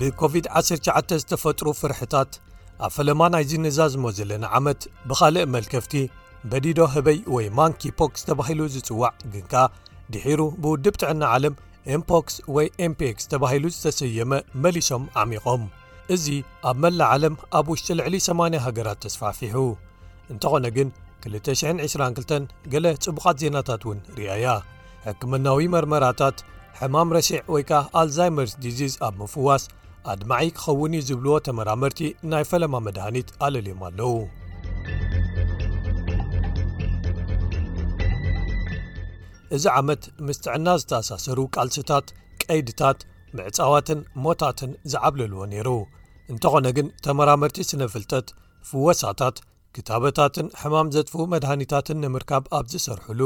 ብኮቪድ-19 ዝተፈጥሩ ፍርሕታት ኣብ ፈለማ ናይዚ ንዛዝሞ ዘለና ዓመት ብኻልእ መልከፍቲ በዲዶ ህበይ ወይ ማንኪ ፖክስ ተባሂሉ ዝጽዋዕ ግን ከኣ ድሒሩ ብውድብ ጥዕና ዓለም ኤምፖክስ ወይ ኤምፒክስ ተባሂሉ ዝተሰየመ መሊሶም ዓሚቖም እዚ ኣብ መላ ዓለም ኣብ ውሽጢ ልዕሊ 8 ሃገራት ተስፋሕፊሑ እንተኾነ ግን 222 ገለ ጽቡቓት ዜናታት እውን ርኣያ ሕክምናዊ መርመራታት ሕማም ረሴዕ ወይ ከኣ ኣልዛይመርስ ዲዚዝ ኣብ ምፍዋስ ኣድማዒ ክኸውን እዩ ዝብልዎ ተመራመርቲ ናይ ፈለማ መድሃኒት ኣለልዮም ኣለዉ እዚ ዓመት ምስ ጥዕና ዝተኣሳሰሩ ቃልስታት ቀይድታት ምዕፃዋትን ሞታትን ዝዓብለልዎ ነይሩ እንተኾነ ግን ተመራመርቲ ስነ ፍልጠት ፍወሳታት ክታበታትን ሕማም ዘጥፍኡ መድሃኒታትን ንምርካብ ኣብ ዝሰርሕሉ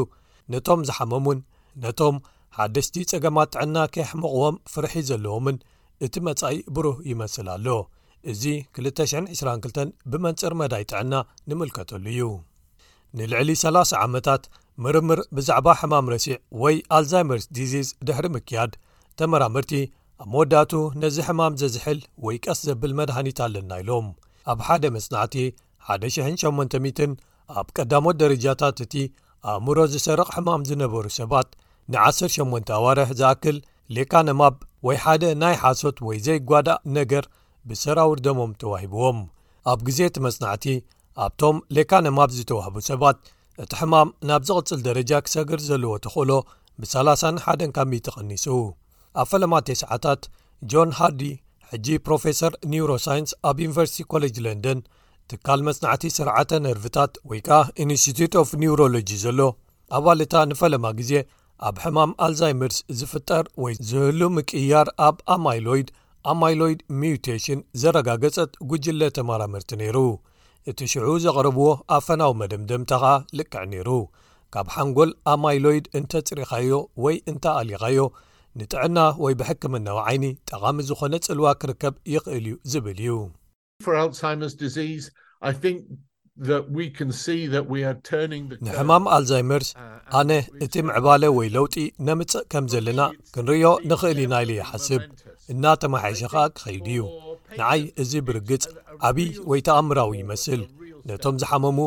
ነቶም ዝሓመሙን ነቶም ሓደሽቲ ጸገማት ጥዕና ከየሕመቕዎም ፍርሒ ዘለዎምን እቲ መጻኢ ብሩህ ይመስል ኣሎ እዚ 222 ብመንጽር መዳይ ጥዕና ንምልከተሉ እዩ ንልዕሊ 30 ዓመታት ምርምር ብዛዕባ ሕማም ረሲዕ ወይ ኣልዛይመርስ ዲዚዝ ድሕሪ ምክያድ ተመራመርቲ ኣብ መወዳእቱ ነዚ ሕማም ዘዝሕል ወይ ቀስ ዘብል መድሃኒት ኣለና ኢሎም ኣብ ሓደ መጽናዕቲ 1800 ኣብ ቀዳሞት ደረጃታት እቲ ኣእምሮ ዝሰርቕ ሕማም ዝነበሩ ሰባት ን18 ኣዋርሕ ዝኣክል ሌካነማብ ወይ ሓደ ናይ ሓሶት ወይ ዘይጓዳእ ነገር ብሰራውር ደሞም ተዋሂብዎም ኣብ ግዜ እቲ መጽናዕቲ ኣብቶም ሌካነማብ ዝተዋህቡ ሰባት እቲ ሕማም ናብ ዝቕጽል ደረጃ ክሰግር ዘለዎ ተኽእሎ ብ31 ካብ ሚተቐኒሱ ኣብ ፈለማ ቴስዓታት ጆን ሃርዲ ሕጂ ፕሮፌሰር ኒውሮ ሳይንስ ኣብ ዩኒቨርሲቲ ኮሌጅ ለንደን ትካል መጽናዕቲ ስርዓተ ነርቭታት ወይ ከኣ ኢንስቲትት ኦፍ ኒውሮሎጂ ዘሎ ኣባልታ ንፈለማ ግዜ ኣብ ሕማም ኣልዛይመርስ ዝፍጠር ወይ ዝህሉ ምቅያር ኣብ ኣማይሎይድ ኣማይሎይድ ሚዩቴሽን ዘረጋገጸት ጉጅለ ተመራመርቲ ነይሩ እቲ ሽዑ ዘቕረብዎ ኣፈናዊ መደምደምታ ኸኣ ልክዕ ነይሩ ካብ ሓንጎል ኣማይሎይድ እንተጽሪኻዮ ወይ እንተ ኣሊኻዮ ንጥዕና ወይ ብሕክምናዊ ዓይኒ ጠቓሚ ዝኾነ ጽልዋ ክርከብ ይኽእል እዩ ዝብል እዩ። ንሕማም ኣልዛይመርስ፣ ኣነ እቲ ምዕባለ ወይ ለውጢ ነምጽእ ከም ዘለና ክንርእዮ ንኽእል ኢና ኢለ ይሓስብ፣ እናተማሓየሸ ኸኣ ክኸይድ እዩ። ንዓይ እዚ ብርግጽ ዓብዪ ወይ ተኣምራዊ ይመስል ነቶም ዝሓመሙ።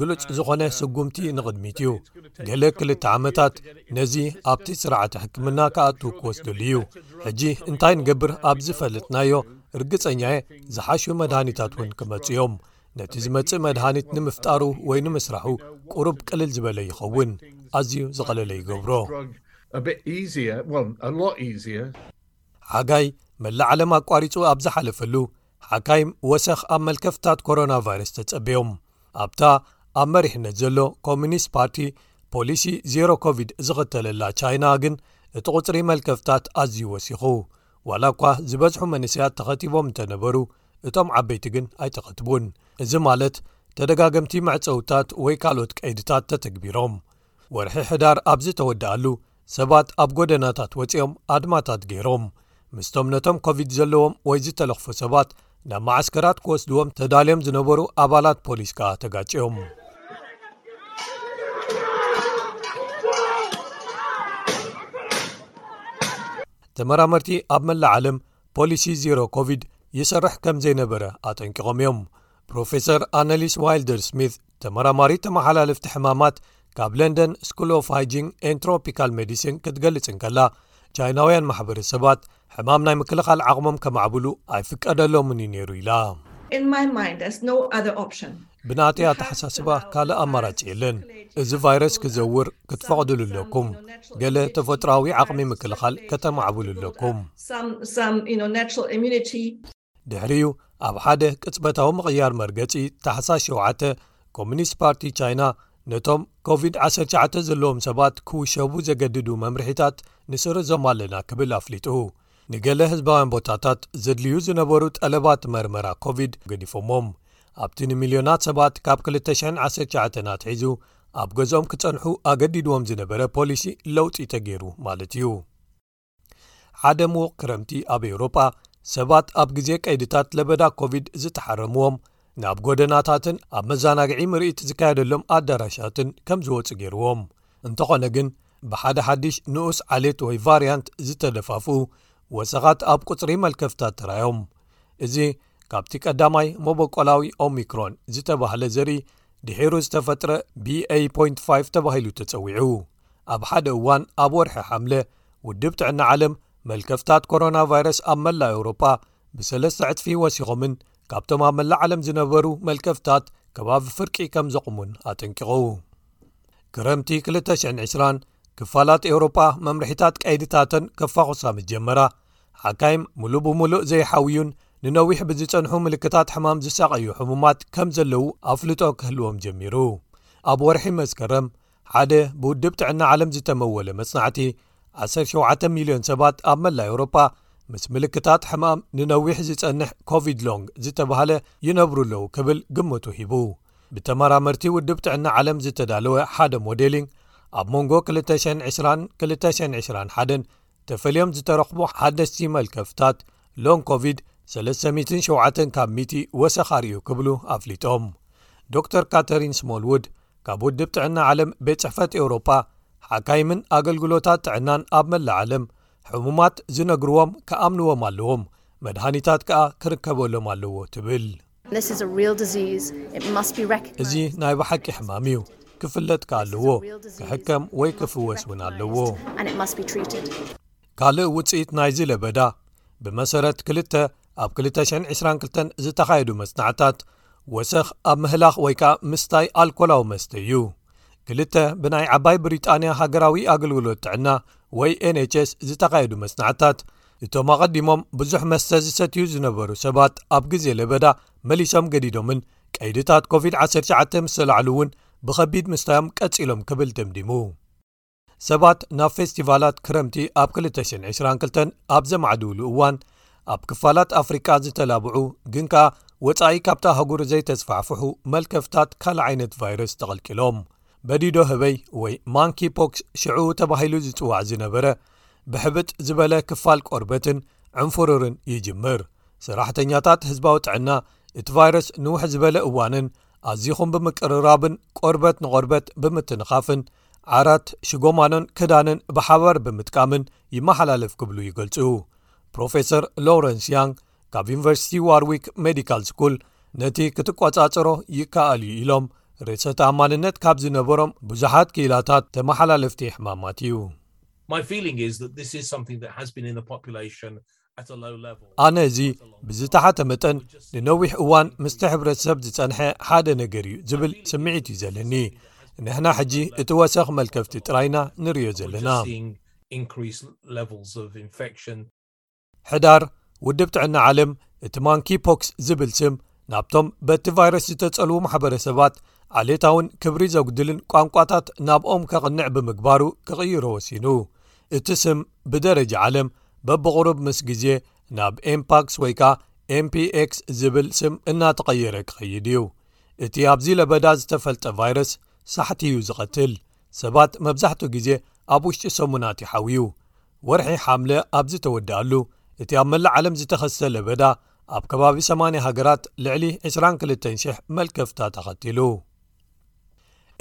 ግሉጽ ዝኾነ ስጉምቲ ንቕድሚት እዩ ገለ ክልተ ዓመታት ነዚ ኣብቲ ስርዓተ ሕክምና ክኣቱ ክወስደሉ እዩ ሕጂ እንታይ ንገብር ኣብ ዝፈለጥናዮ ርግጸኛየ ዝሓሹ መድሃኒታት እውን ክመጽ እዮም ነቲ ዝመጽእ መድሃኒት ንምፍጣሩ ወይ ንምስራሑ ቅሩብ ቅልል ዝበለ ይኸውን ኣዝዩ ዝቐለለ ይገብሮ ሓጋይ መላእ ዓለም ኣቋሪጹ ኣብ ዝሓለፈሉ ሓካይም ወሰኽ ኣብ መልከፍታት ኮሮና ቫይረስ ተጸበዮም ኣብታ ኣብ መሪሕነት ዘሎ ኮሚኒስት ፓርቲ ፖሊሲ ዜሮ ኮቪድ ዝኽተለላ ቻይና ግን እቲ ቝጽሪ መልከፍታት ኣዝዩ ወሲኹ ዋላ እኳ ዝበዝሑ መንስያት ተኸቲቦም እንተነበሩ እቶም ዓበይቲ ግን ኣይተኸትቡን እዚ ማለት ተደጋገምቲ መዕፀውታት ወይ ካልኦት ቀይድታት ተተግቢሮም ወርሒ ሕዳር ኣብ ዝተወድኣሉ ሰባት ኣብ ጎደናታት ወጺኦም ኣድማታት ገይሮም ምስቶም ነቶም ኮቪድ ዘለዎም ወይ ዝተለኽፉ ሰባት ናብ መዓስከራት ክወስድዎም ተዳልዮም ዝነበሩ ኣባላት ፖሊስ ከኣ ተጋጭዮም ተመራመርቲ ኣብ መላእ ዓለም ፖሊሲ ዜሮ ኮቪድ ይሰርሕ ከም ዘይነበረ ኣጠንቂቖም እዮም ፕሮፌሰር ኣነሊስ ዋይልደር ስሚት ተመራማሪ ተመሓላለፍቲ ሕማማት ካብ ለንደን ስኩል ኦፍ ሃይጂን ኤንትሮፒካል ሜዲሲን ክትገልጽ እንከላ ቻይናውያን ማሕበረሰባት ሕማም ናይ ምክልኻል ዓቕሞም ከማዕብሉ ኣይፍቀደሎምን እዩ ነይሩ ኢላ ብናተይ ኣተሓሳስባ ካልእ ኣማራጺ የለን እዚ ቫይረስ ክዘውር ክትፈቕድሉ ኣለኩም ገለ ተፈጥሮዊ ዓቕሚ ምክልኻል ከተማዕብሉ ኣለኩም ድሕሪኡ ኣብ ሓደ ቅጽበታዊ ምቕያር መርገጺ ታሕሳስ ሸተ ኮሚኒስት ፓርቲ ቻይና ነቶም ኮቪድ-19 ዘለዎም ሰባት ክውሸቡ ዘገድዱ መምርሒታት ንስርዞም ኣለና ክብል ኣፍሊጡ ንገለ ህዝባውያን ቦታታት ዘድልዩ ዝነበሩ ጠለባት መርመራ ኮቪድ ገዲፎሞም ኣብቲ ንሚልዮናት ሰባት ካብ 219 ኣትሒዙ ኣብ ገዝኦም ክጸንሑ ኣገዲድዎም ዝነበረ ፖሊሲ ለውጢ ተገይሩ ማለት እዩ ሓደ ምዉቕ ክረምቲ ኣብ ኤውሮጳ ሰባት ኣብ ግዜ ቀይድታት ለበዳ ኮቪድ ዝተሓረምዎም ናብ ጎደናታትን ኣብ መዘናግዒ ምርኢት ዝካየደሎም ኣዳራሻትን ከም ዝወፁ ገይርዎም እንተኾነ ግን ብሓደ ሓድሽ ንኡስ ዓሌት ወይ ቫርያንት ዝተደፋፉ ወሰኻት ኣብ ቁፅሪ መልከፍታት ተራዮም እዚ ካብቲ ቀዳማይ መበቆላዊ ኦሚክሮን ዝተባህለ ዘርኢ ድሒሩ ዝተፈጥረ ቢa 5 ተባሂሉ ተፀዊዑ ኣብ ሓደ እዋን ኣብ ወርሒ ሓምለ ውድብ ጥዕና ዓለም መልከፍታት ኮሮና ቫይረስ ኣብ መላ ኤውሮጳ ብሰለስተ ዕጽፊ ወሲኾምን ካብቶም ኣብ መላእ ዓለም ዝነበሩ መልከፍታት ከባቢ ፍርቂ ከም ዘቑሙን ኣጠንቂቐዉ ክረምቲ 220 ክፋላት ኤውሮጳ መምርሒታት ቀይድታተን ከፋኹሳ ምስ ጀመራ ሓካይም ምሉእ ብምሉእ ዘይሓውዩን ንነዊሕ ብዝጸንሑ ምልክታት ሕማም ዝሳቐዩ ሕሙማት ከም ዘለዉ ኣፍልጦ ክህልዎም ጀሚሩ ኣብ ወርሒ መስከረም ሓደ ብውድብ ጥዕና ዓለም ዝተመወለ መጽናዕቲ 17 ሚልዮን ሰባት ኣብ መላ ኤውሮጳ ምስ ምልክታት ሕማም ንነዊሕ ዝጸንሕ ኮቪድ ሎንግ ዝተባህለ ይነብሩ ኣለዉ ክብል ግምቱ ሂቡ ብተመራመርቲ ውድብ ጥዕና ዓለም ዝተዳለወ ሓደ ሞዴሊን ኣብ መንጎ 22221 ተፈልዮም ዝተረኽቡ ሓደስቲ መልከፍታት ሎንግ ኮቪድ 37 ካብ 100 ወሰኻርዩ ክብሉ ኣፍሊጦም ዶር ካተሪን ስሞልውድ ካብ ውድብ ጥዕና ዓለም ቤት ጽሕፈት ኤውሮጳ ሓካይምን ኣገልግሎታት ጥዕናን ኣብ መላእ ዓለም ሕሙማት ዝነግርዎም ክኣምንዎም ኣለዎም መድሃኒታት ከኣ ክርከበሎም ኣለዎ ትብል እዚ ናይ ብሓቂ ሕማም እዩ ክፍለጥ ከ ኣለዎ ክሕከም ወይ ክፍወስ እውን ኣለዎ ካልእ ውፅኢት ናይዚ ለበዳ ብመሰረት ክልተ ኣብ 222 ዝተኻየዱ መፅናዕታት ወሰኽ ኣብ ምህላኽ ወይ ከኣ ምስታይ ኣልኮላዊ መስተ እዩ። ክልተ ብናይ ዓባይ ብሪጣንያ ሃገራዊ ኣገልግሎት ጥዕና ወይ ኤን-ኤች-ኤስ ዝተኻየዱ መጽናዕትታት፣ እቶም ኣቐዲሞም ብዙሕ መስተ ዝሰትዩ ዝነበሩ ሰባት ኣብ ግዜ ለበዳ መሊሶም ገዲዶምን ቀይድታት ኮቪድ-19 ምስ ተላዕሉ'ውን ብኸቢድ ምስታዮም ቀጺሎም ክብል ደምዲሙ። ሰባት ናብ ፌስቲቫላት ክረምቲ ኣብ 222 ኣብ ዘማዕድውሉ እዋን ኣብ ክፋላት ኣፍሪቃ ዝተላብዑ ግን ከኣ ወጻኢ ካብቲ ኣህጉር ዘይተስፋሕፍሑ መልከፍታት ካልእ ዓይነት ቫይረስ ተቐልቂሎም በዲዶ ህበይ ወይ ማንኪ ፖክስ ሽዑ ተባሂሉ ዝጽዋዕ ዝነበረ ብሕብጥ ዝበለ ክፋል ቆርበትን ዕንፍሩርን ይጅምር ሰራሕተኛታት ህዝባዊ ጥዕና እቲ ቫይረስ ንውሕ ዝበለ እዋንን ኣዚኹም ብምቅርራብን ቆርበት ንቖርበት ብምትንኻፍን ዓራት ሽጎማኖን ክዳንን ብሓባር ብምጥቃምን ይመሓላለፍ ክብሉ ይገልጹ ፕሮፌሰር ሎረንስ ያንግ ካብ ዩኒቨርሲቲ ዋርዊክ ሜዲካል ስኩል ነቲ ክትቈጻጸሮ ይከኣል እዩ ኢሎም ርእሰ ተኣማንነት ካብ ዝነበሮም ብዙሓት ክኢላታት ተመሓላለፍቲ ሕማማት እዩ ኣነ እዚ ብዝተሓተ መጠን ንነዊሕ እዋን ምስቲ ሕብረተሰብ ዝጸንሐ ሓደ ነገር እዩ ዝብል ስምዒት እዩ ዘለኒ ንሕና ሕጂ እቲ ወሰኽ መልከፍቲ ጥራይና ንርዮ ዘለና ሕዳር ውድብ ጥዕና ዓለም እቲ ማንኪ ፖክስ ዝብል ስም ናብቶም በቲ ቫይረስ ዝተጸልዉ ማሕበረሰባት ዓሌታውን ክብሪ ዘጉድልን ቋንቋታት ናብኦም ከቕንዕ ብምግባሩ ክቕይሮ ወሲኑ እቲ ስም ብደረጃ ዓለም በብቕሩብ ምስ ግዜ ናብ ኤምፓክስ ወይ ከኣ ኤምፒኤክስ ዝብል ስም እናተቐየረ ክኸይድ እዩ እቲ ኣብዚ ለበዳ ዝተፈልጠ ቫይረስ ሳሕቲ እዩ ዝቐትል ሰባት መብዛሕትኡ ግዜ ኣብ ውሽጢ ሰሙናት ይሓውዩ ወርሒ ሓምለ ኣብ ዝተወድኣሉ እቲ ኣብ መላእ ዓለም ዝተኸሰ ለበዳ ኣብ ከባቢ 8 ሃገራት ልዕሊ 22,00 መልከፍታ ተኸቲሉ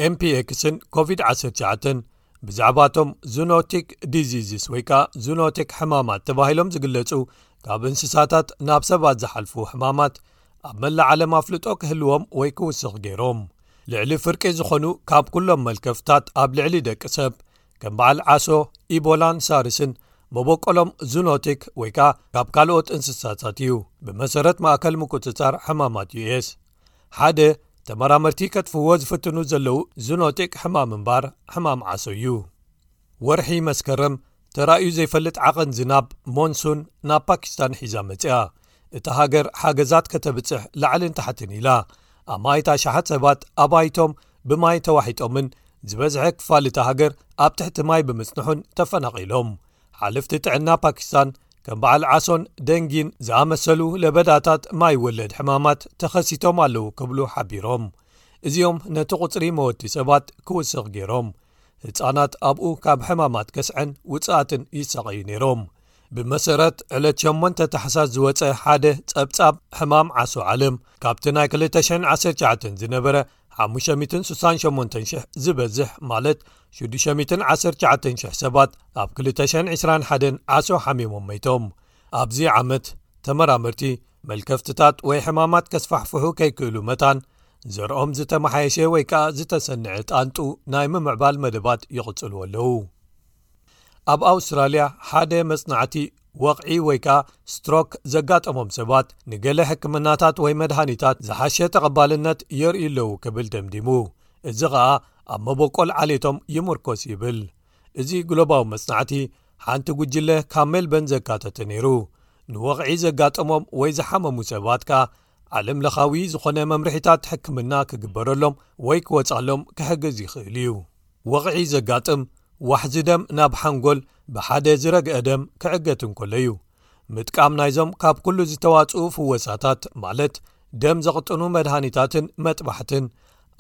ኤምፒክስን ኮቪድ-19 ብዛዕባቶም ዞኖቲክ ዲዚዝስ ወይ ከኣ ዞኖቲክ ሕማማት ተባሂሎም ዝግለጹ ካብ እንስሳታት ናብ ሰባት ዝሓልፉ ሕማማት ኣብ መላእ ዓለም ኣፍልጦ ክህልዎም ወይ ክውስኽ ገይሮም ልዕሊ ፍርቂ ዝኾኑ ካብ ኩሎም መልከፍታት ኣብ ልዕሊ ደቂ ሰብ ከም በዓል ዓሶ ኢቦላን ሳርስን መበቀሎም ዞኖቲክ ወይ ከኣ ካብ ካልኦት እንስሳታት እዩ ብመሰረት ማእከል ምቁጽጻር ሕማማት ዩስ ሓደ ተመራመርቲ ከጥፍዎ ዝፍትኑ ዘለዉ ዝኖጢቅ ሕማም እምባር ሕማም ዓሶ እዩ ወርሒ መስከረም ተራእዩ ዘይፈልጥ ዓቐን ዝናብ ሞንሱን ናብ ፓኪስታን ሒዛ መጽያ እቲ ሃገር ሓገዛት ከተብጽሕ ላዕልን ታሕትን ኢላ ኣብ ማይታ ሸሓት ሰባት ኣባይቶም ብማይ ተዋሒጦምን ዝበዝሐ ክፋል እቲ ሃገር ኣብ ትሕቲ ማይ ብምጽንሑን ተፈናቒሎም ሓለፍቲ ጥዕና ፓኪስታን ከም በዓል ዓሶን ደንጊን ዝኣመሰሉ ለበዳታት ማይ ወለድ ሕማማት ተኸሲቶም ኣለዉ ክብሉ ሓቢሮም እዚኦም ነቲ ቝጽሪ መወቲ ሰባት ክውስኽ ገይሮም ህፃናት ኣብኡ ካብ ሕማማት ከስዐን ውፅኣትን ይሰቐዩ ነይሮም ብመሰረት ዕለት 8 ታሕሳስ ዝወፀ ሓደ ፀብጻብ ሕማም ዓሶ ዓለም ካብቲ ናይ 219 ዝነበረ 568,000 ዝበዝሕ ማለት 619,000 ሰባት ኣብ 221 ዓሶ ሓሚሞም መይቶም ኣብዚ ዓመት ተመራመርቲ መልከፍትታት ወይ ሕማማት ከስፋሕፍሑ ከይክእሉ መታን ዘርኦም ዝተመሓየሸ ወይ ከኣ ዝተሰንዐ ጣንጡ ናይ ምምዕባል መደባት ይቕጽልዎ ኣለዉ ኣብ ኣውስትራልያ ሓደ መጽናዕቲ ወቕዒ ወይ ከኣ ስትሮክ ዘጋጠሞም ሰባት ንገለ ሕክምናታት ወይ መድሃኒታት ዝሓሸ ተቐባልነት የርእዩ ኣለዉ ክብል ደምዲሙ እዚ ኸኣ ኣብ መበቆል ዓሌቶም ይምርኮስ ይብል እዚ ግሎባዊ መጽናዕቲ ሓንቲ ጉጅለ ካብ ሜልበን ዘካተተ ነይሩ ንወቕዒ ዘጋጠሞም ወይ ዝሓመሙ ሰባት ከኣ ዓለም ለኻዊ ዝኾነ መምርሒታት ሕክምና ክግበረሎም ወይ ክወጻሎም ክሕግዝ ይኽእል እዩ ወቕዒ ዘጋጥም ዋሕዚ ደም ናብ ሓንጎል ብሓደ ዝረግአ ደም ክዕገት እንከሎ እዩ ምጥቃም ናይዞም ካብ ኩሉ ዝተዋጽኡ ፍወሳታት ማለት ደም ዘቕጥኑ መድሃኒታትን መጥባሕትን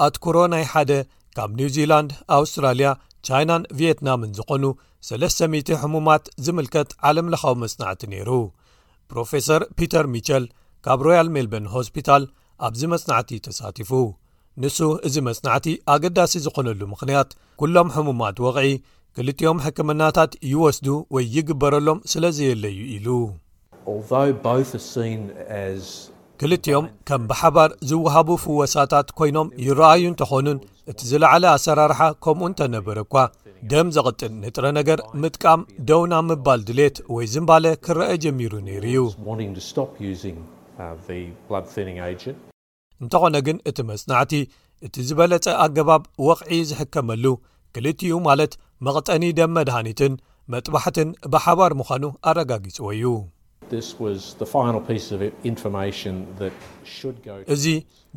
ኣትኩሮ ናይ ሓደ ካብ ኒው ዚላንድ ኣውስትራልያ ቻይናን ቪየትናምን ዝኾኑ 300 ሕሙማት ዝምልከት ዓለም ለኻዊ መጽናዕቲ ነይሩ ፕሮፌሰር ፒተር ሚቸል ካብ ሮያል ሜልበን ሆስፒታል ኣብዚ መጽናዕቲ ተሳቲፉ ንሱ እዚ መጽናዕቲ ኣገዳሲ ዝኾነሉ ምኽንያት ኵሎም ሕሙማት ወቕዒ ክልጥኦም ሕክምናታት ይወስዱ ወይ ይግበረሎም ስለ ዘየለዩ ኢሉ ክልጥኦም ከም ብሓባር ዝውሃቡ ፍወሳታት ኰይኖም ይረኣዩ እንተዀኑን እቲ ዝለዓለ ኣሰራርሓ ከምኡ እንተነበረ እኳ ደም ዘቕጥን ንጥረ ነገር ምጥቃም ደው ናብ ምባል ድሌት ወይ ዝምባለ ክረኣ ጀሚሩ ነይሩ እዩ። እንተኾነ ግን እቲ መጽናዕቲ እቲ ዝበለጸ ኣገባብ ወቕዒ ዝሕከመሉ ክልቲኡ ማለት መቕጠኒ ደም መድሃኒትን መጥባሕትን ብሓባር ምዃኑ ኣረጋጊጽዎ እዩ። እዚ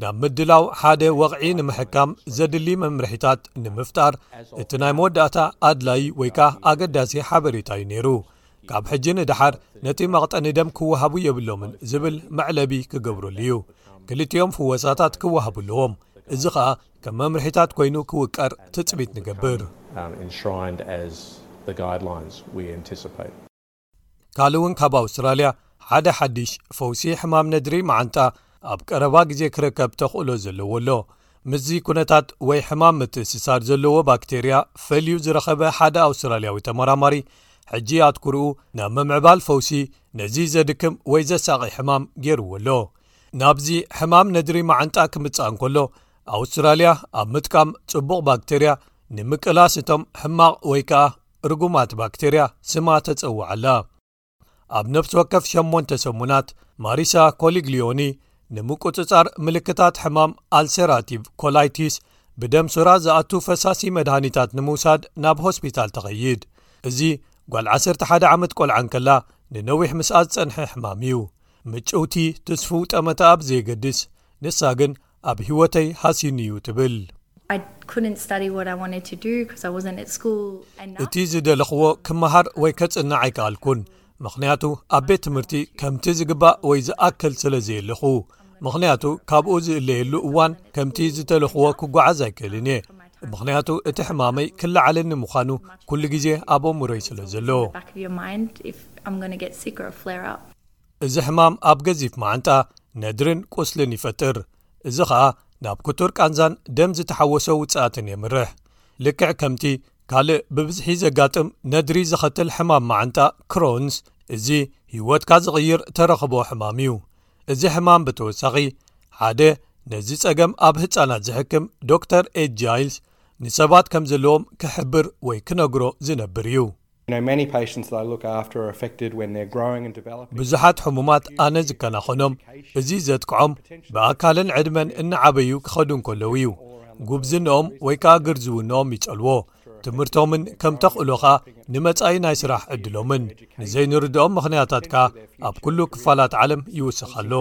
ናብ ምድላው ሓደ ወቕዒ ንምሕካም ዘድሊ መምርሒታት ንምፍጣር እቲ ናይ መወዳእታ ኣድላይ ወይ ከኣ ኣገዳሲ ሓበሬታ እዩ ነይሩ ካብ ሕጂ ንደሓር ነቲ መቕጠኒ ደም ክወሃቡ የብሎምን ዝብል መዕለቢ ክገብረሉ እዩ ክልቲኦም ፍወሳታት ክወሃቡ ኣለዎም እዚ ኸኣ ከም መምርሒታት ኮይኑ ክውቀር ትፅቢት ንገብር um, ካልእ እውን ካብ ኣውስትራልያ ሓደ ሓድሽ ፈውሲ ሕማም ነድሪ መዓንጣ ኣብ ቀረባ ግዜ ክርከብ ተኽእሎ ዘለዎ ኣሎ ምስዚ ኩነታት ወይ ሕማም ምትእስሳር ዘለዎ ባክተርያ ፈልዩ ዝረኸበ ሓደ ኣውስትራልያዊ ተመራማሪ ሕጂ ኣትኩርኡ ናብ ምምዕባል ፈውሲ ነዚ ዘድክም ወይ ዘሳቒ ሕማም ገይርዎ ኣሎ ናብዚ ሕማም ነድሪ መዓንጣ ክምጻእ እንከሎ ኣውስትራልያ ኣብ ምጥቃም ጽቡቕ ባክተርያ ንምቅላስ እቶም ሕማቕ ወይ ከኣ ርጉማት ባክተርያ ስማ ተጸውዓላ። ኣብ ነፍሲ ወከፍ ሸሞንተ ሰሙናት ማሪሳ ኮሊግሊዮኒ ንምቁጽጻር ምልክታት ሕማም ኣልሰራቲቭ ኮላይቲስ ብደም ሱራ ዝኣቱ ፈሳሲ መድሃኒታት ንምውሳድ ናብ ሆስፒታል ተኸይድ። እዚ ጓል ዓሰርተ ሓደ ዓመት ቆልዓ እንከላ ንነዊሕ ምስኣ ዝጸንሐ ሕማም እዩ። ምጭውቲ ትስፉው ጠመተኣ ብዘየገድስ ንሳ ግን ኣብ ህይወተይ ሃስዩኒ'ዩ ትብል። እቲ ዝደለኽዎ ክመሃር ወይ ከጽንዕ ኣይከኣልኩን፣ ምኽንያቱ ኣብ ቤት ትምህርቲ ከምቲ ዝግባእ ወይ ዝኣክል ስለ ዘየለኹ። ምኽንያቱ ካብኡ ዝእለየሉ እዋን ከምቲ ዝደለኽዎ ክጓዓዝ ኣይክእልን እየ፣ ምኽንያቱ እቲ ሕማመይ ክለዓለኒ ምዃኑ ኩሉ ግዜ ኣብ ኣእምሮይ ስለ ዘሎ። እዚ ሕማም ኣብ ገዚፍ መዓንጣ ነድርን ቁስልን ይፈጥር እዚ ኸኣ ናብ ክቱር ቃንዛን ደም ዝተሓወሶ ውጽኣትን የምርሕ ልክዕ ከምቲ ካልእ ብብዝሒ ዘጋጥም ነድሪ ዘኸትል ሕማም መዓንጣ ክሮንስ እዚ ህይወትካ ዝቕይር ተረኽቦ ሕማም እዩ እዚ ሕማም ብተወሳኺ ሓደ ነዚ ጸገም ኣብ ህፃናት ዝሕክም ዶር ኤጃይልስ ንሰባት ከም ዘለዎም ክሕብር ወይ ክነግሮ ዝነብር እዩ ብዙሓት ሕሙማት ኣነ ዝከናኸኖም እዚ ዘጥቅዖም ብኣካልን ዕድመን እናዓበዩ ክኸዱ እንከለዉ እዩ ጉብዝንኦም ወይ ከኣ ግርዝውንኦም ይጸልዎ ትምህርቶምን ከም ተኽእሎኻ ንመጻኢ ናይ ስራሕ ዕድሎምን ንዘይንርድኦም ምኽንያታት ከኣ ኣብ ኩሉ ክፋላት ዓለም ይውስኽ ኣሎ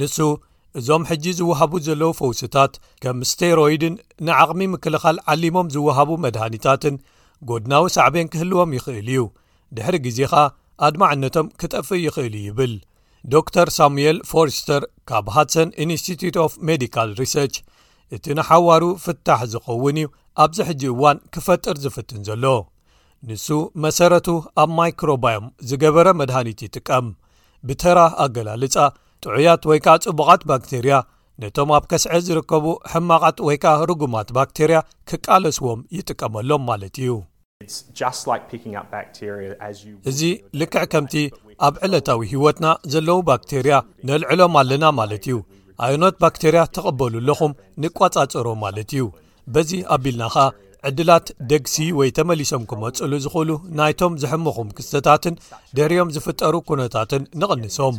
ንሱ እዞም ሕጂ ዝወሃቡ ዘለዉ ፈውስታት ከም ስተይሮይድን ንዓቕሚ ምክልኻል ዓሊሞም ዝወሃቡ መድሃኒታትን ጎድናዊ ሳዕቤን ክህልዎም ይኽእል እዩ ድሕሪ ግዜ ኸኣ ኣድማዕነቶም ክጠፍእ ይኽእል እዩ ይብል ዶ ር ሳሙኤል ፎርስተር ካብ ሃትሰን ኢንስቲትት ኦፍ ሜዲካል ሪሰርች እቲ ንሓዋሩ ፍታሕ ዝኸውን እዩ ኣብዚ ሕጂ እዋን ክፈጥር ዝፍትን ዘሎ ንሱ መሰረቱ ኣብ ማይክሮባዮም ዝገበረ መድሃኒት ይጥቀም ብተራ ኣገላልፃ ጥዑያት ወይ ከኣ ጽቡቓት ባክተርያ ነቶም ኣብ ከስዐ ዝርከቡ ሕማቓት ወይ ከኣ ርጉማት ባክተርያ ክቃለስዎም ይጥቀመሎም ማለት እዩ። እዚ ልክዕ ከምቲ ኣብ ዕለታዊ ህይወትና ዘለዉ ባክተርያ ነልዕሎም ኣለና ማለት እዩ። ኣየኖት ባክተርያ ትቕበሉ ኣለኹም ንቋጻጸሮ ማለት እዩ። በዚ ኣቢልና ኸኣ ዕድላት ደግሲ ወይ ተመሊሶም ክመጽሉ ዝኽእሉ ናይቶም ዝሕምኹም ክስተታትን ድሕሪኦም ዝፍጠሩ ኩነታትን ንቕንሶም።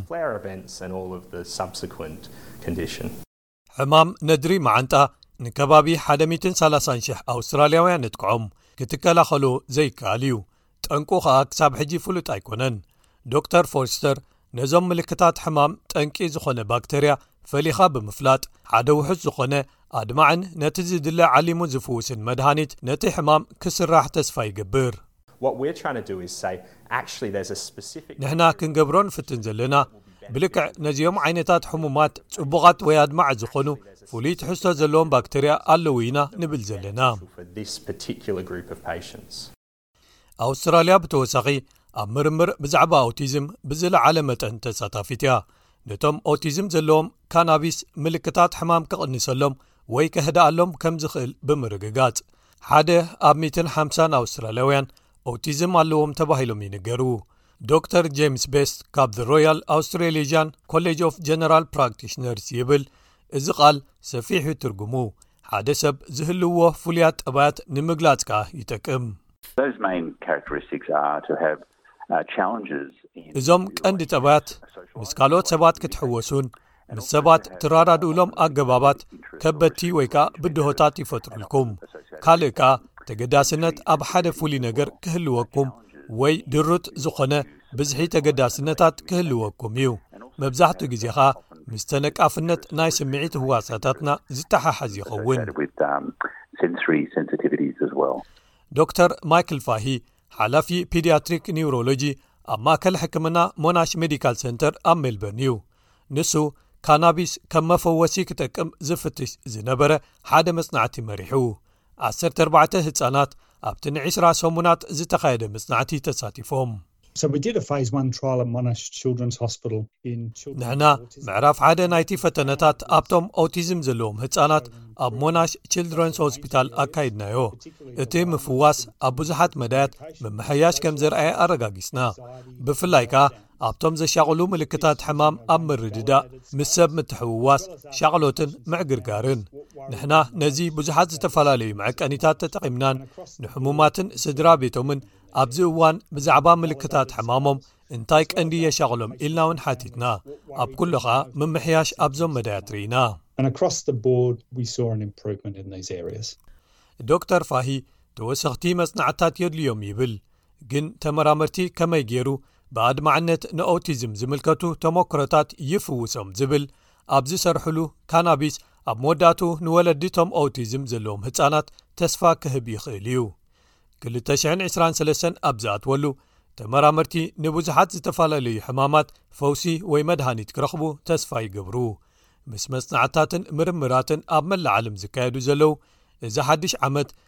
ሕማም ነድሪ መዓንጣ ንከባቢ ሓደሚትን ሳላሳን ሽሕ ኣውስትራልያውያን ነጥቅዖም ክትከላኸሎ ዘይከኣል እዩ። ጠንቁ ከኣ ክሳብ ሕጂ ፍሉጥ ኣይኮነን። ዶክተር ፎርስተር ነዞም ምልክታት ሕማም ጠንቂ ዝኾነ ባክተርያ ፈሊኻ ብምፍላጥ ሓደ ውሑስ ዝኾነ ኣድማዕን ነቲ ዝድለ ዓሊሙ ዝፍውስን መድሃኒት ነቲ ሕማም ክስራሕ ተስፋ ይገብር። ንሕና ክንገብሮ ንፍትን ዘለና ብልክዕ ነዚኦም ዓይነታት ሕሙማት ጽቡቓት ወይ ኣድማዕ ዝኾኑ ፍሉይ ትሕዝቶ ዘለዎም ባክተርያ ኣለዉ ኢና ንብል ዘለና። ኣውስትራልያ ብተወሳኺ ኣብ ምርምር ብዛዕባ ኣውቲዝም ብዝለዓለ መጠን ተሳታፊት እያ ነቶም ኦቲዝም ዘለዎም ካናቢስ ምልክታት ሕማም ክቕንሰሎም ወይ ከህድኣሎም ከም ዝኽእል ብምርግጋጽ ሓደ ኣብ 150 ኣውስትራልያውያን ኦቲዝም ኣለዎም ተባሂሎም ይንገሩ ዶ ር ጀምስ ቤስት ካብ ሮያል ኣውስትራሌዥን ኮሌጅ ኦፍ ጀነራል ፕራክቲሽነርስ ይብል እዚ ቓል ሰፊሕዩ ትርጉሙ ሓደ ሰብ ዝህልውዎ ፍሉያት ጠባያት ንምግላጽ ከኣ ይጠቅም። እዞም ቀንዲ ጠባያት ምስ ካልኦት ሰባት ክትሕወሱን ምስ ሰባት ትራዳድኡሎም ኣገባባት ከበድቲ ወይ ከኣ ብድሆታት ይፈጥሩልኩም ካልእ ከኣ ተገዳስነት ኣብ ሓደ ፍሉይ ነገር ክህልወኩም ወይ ድሩት ዝኾነ ብዝሒ ተገዳስነታት ክህልወኩም እዩ መብዛሕትኡ ግዜ ኸኣ ምስ ተነቃፍነት ናይ ስምዒት ህዋሳታትና ዝተሓሓዝ ይኸውን ዶክተር ማይክል ፋሂ ሓላፊ ፒድያትሪክ ኒውሮሎጂ ኣብ ማእከል ሕክምና ሞናሽ ሜዲካል ሰንተር ኣብ ሜልበርን እዩ ንሱ ካናቢስ ከም መፈወሲ ክጠቅም ዝፍትሽ ዝነበረ ሓደ መጽናዕቲ መሪሑ ዓሰርተ ኣርባዕተ ህጻናት ኣብቲ ንዒስራ ሰሙናት ዝተኻየደ መጽናዕቲ ተሳቲፎም። ንሕና ምዕራፍ ሓደ ናይቲ ፈተነታት ኣብቶም ኦቲዝም ዘለዎም ህጻናት ኣብ ሞናሽ ችልድረንስ ሆስፒታል ኣካይድናዮ። እቲ ምፍዋስ ኣብ ብዙሓት መዳያት ምምሕያሽ ከም ዘርኣየ ኣረጋጊጽና፣ ብፍላይ ከኣ ኣብቶም ዘሻቕሉ ምልክታት ሕማም ኣብ ምርድዳእ ምስ ሰብ ምትሕውዋስ ሻቕሎትን ምዕግርጋርን ንሕና ነዚ ብዙሓት ዝተፈላለዩ መዐቀኒታት ተጠቒምናን ንሕሙማትን ስድራ ቤቶምን ኣብዚ እዋን ብዛዕባ ምልክታት ሕማሞም እንታይ ቀንዲ የሻቕሎም ኢልና እውን ሓቲትና ኣብ ኩሉ ኸኣ ምምሕያሽ ኣብዞም መዳያት ርኢና ዶክተር ፋሂ ተወሰኽቲ መጽናዕትታት የድልዮም ይብል ግን ተመራመርቲ ከመይ ገይሩ ብኣድማዕነት ንኦቲዝም ዝምልከቱ ተሞክሮታት ይፍውሶም ዝብል ኣብ ዝሰርሕሉ ካናቢስ ኣብ መወዳእትኡ ንወለዲ ቶም ኦቲዝም ዘለዎም ህፃናት ተስፋ ክህብ ይኽእል እዩ 223 ኣብ ዝኣትወሉ ተመራመርቲ ንብዙሓት ዝተፈላለዩ ሕማማት ፈውሲ ወይ መድሃኒት ክረኽቡ ተስፋ ይገብሩ ምስ መፅናዕትታትን ምርምራትን ኣብ መላዓለም ዝካየዱ ዘለው እዚ ሓድሽ ዓመት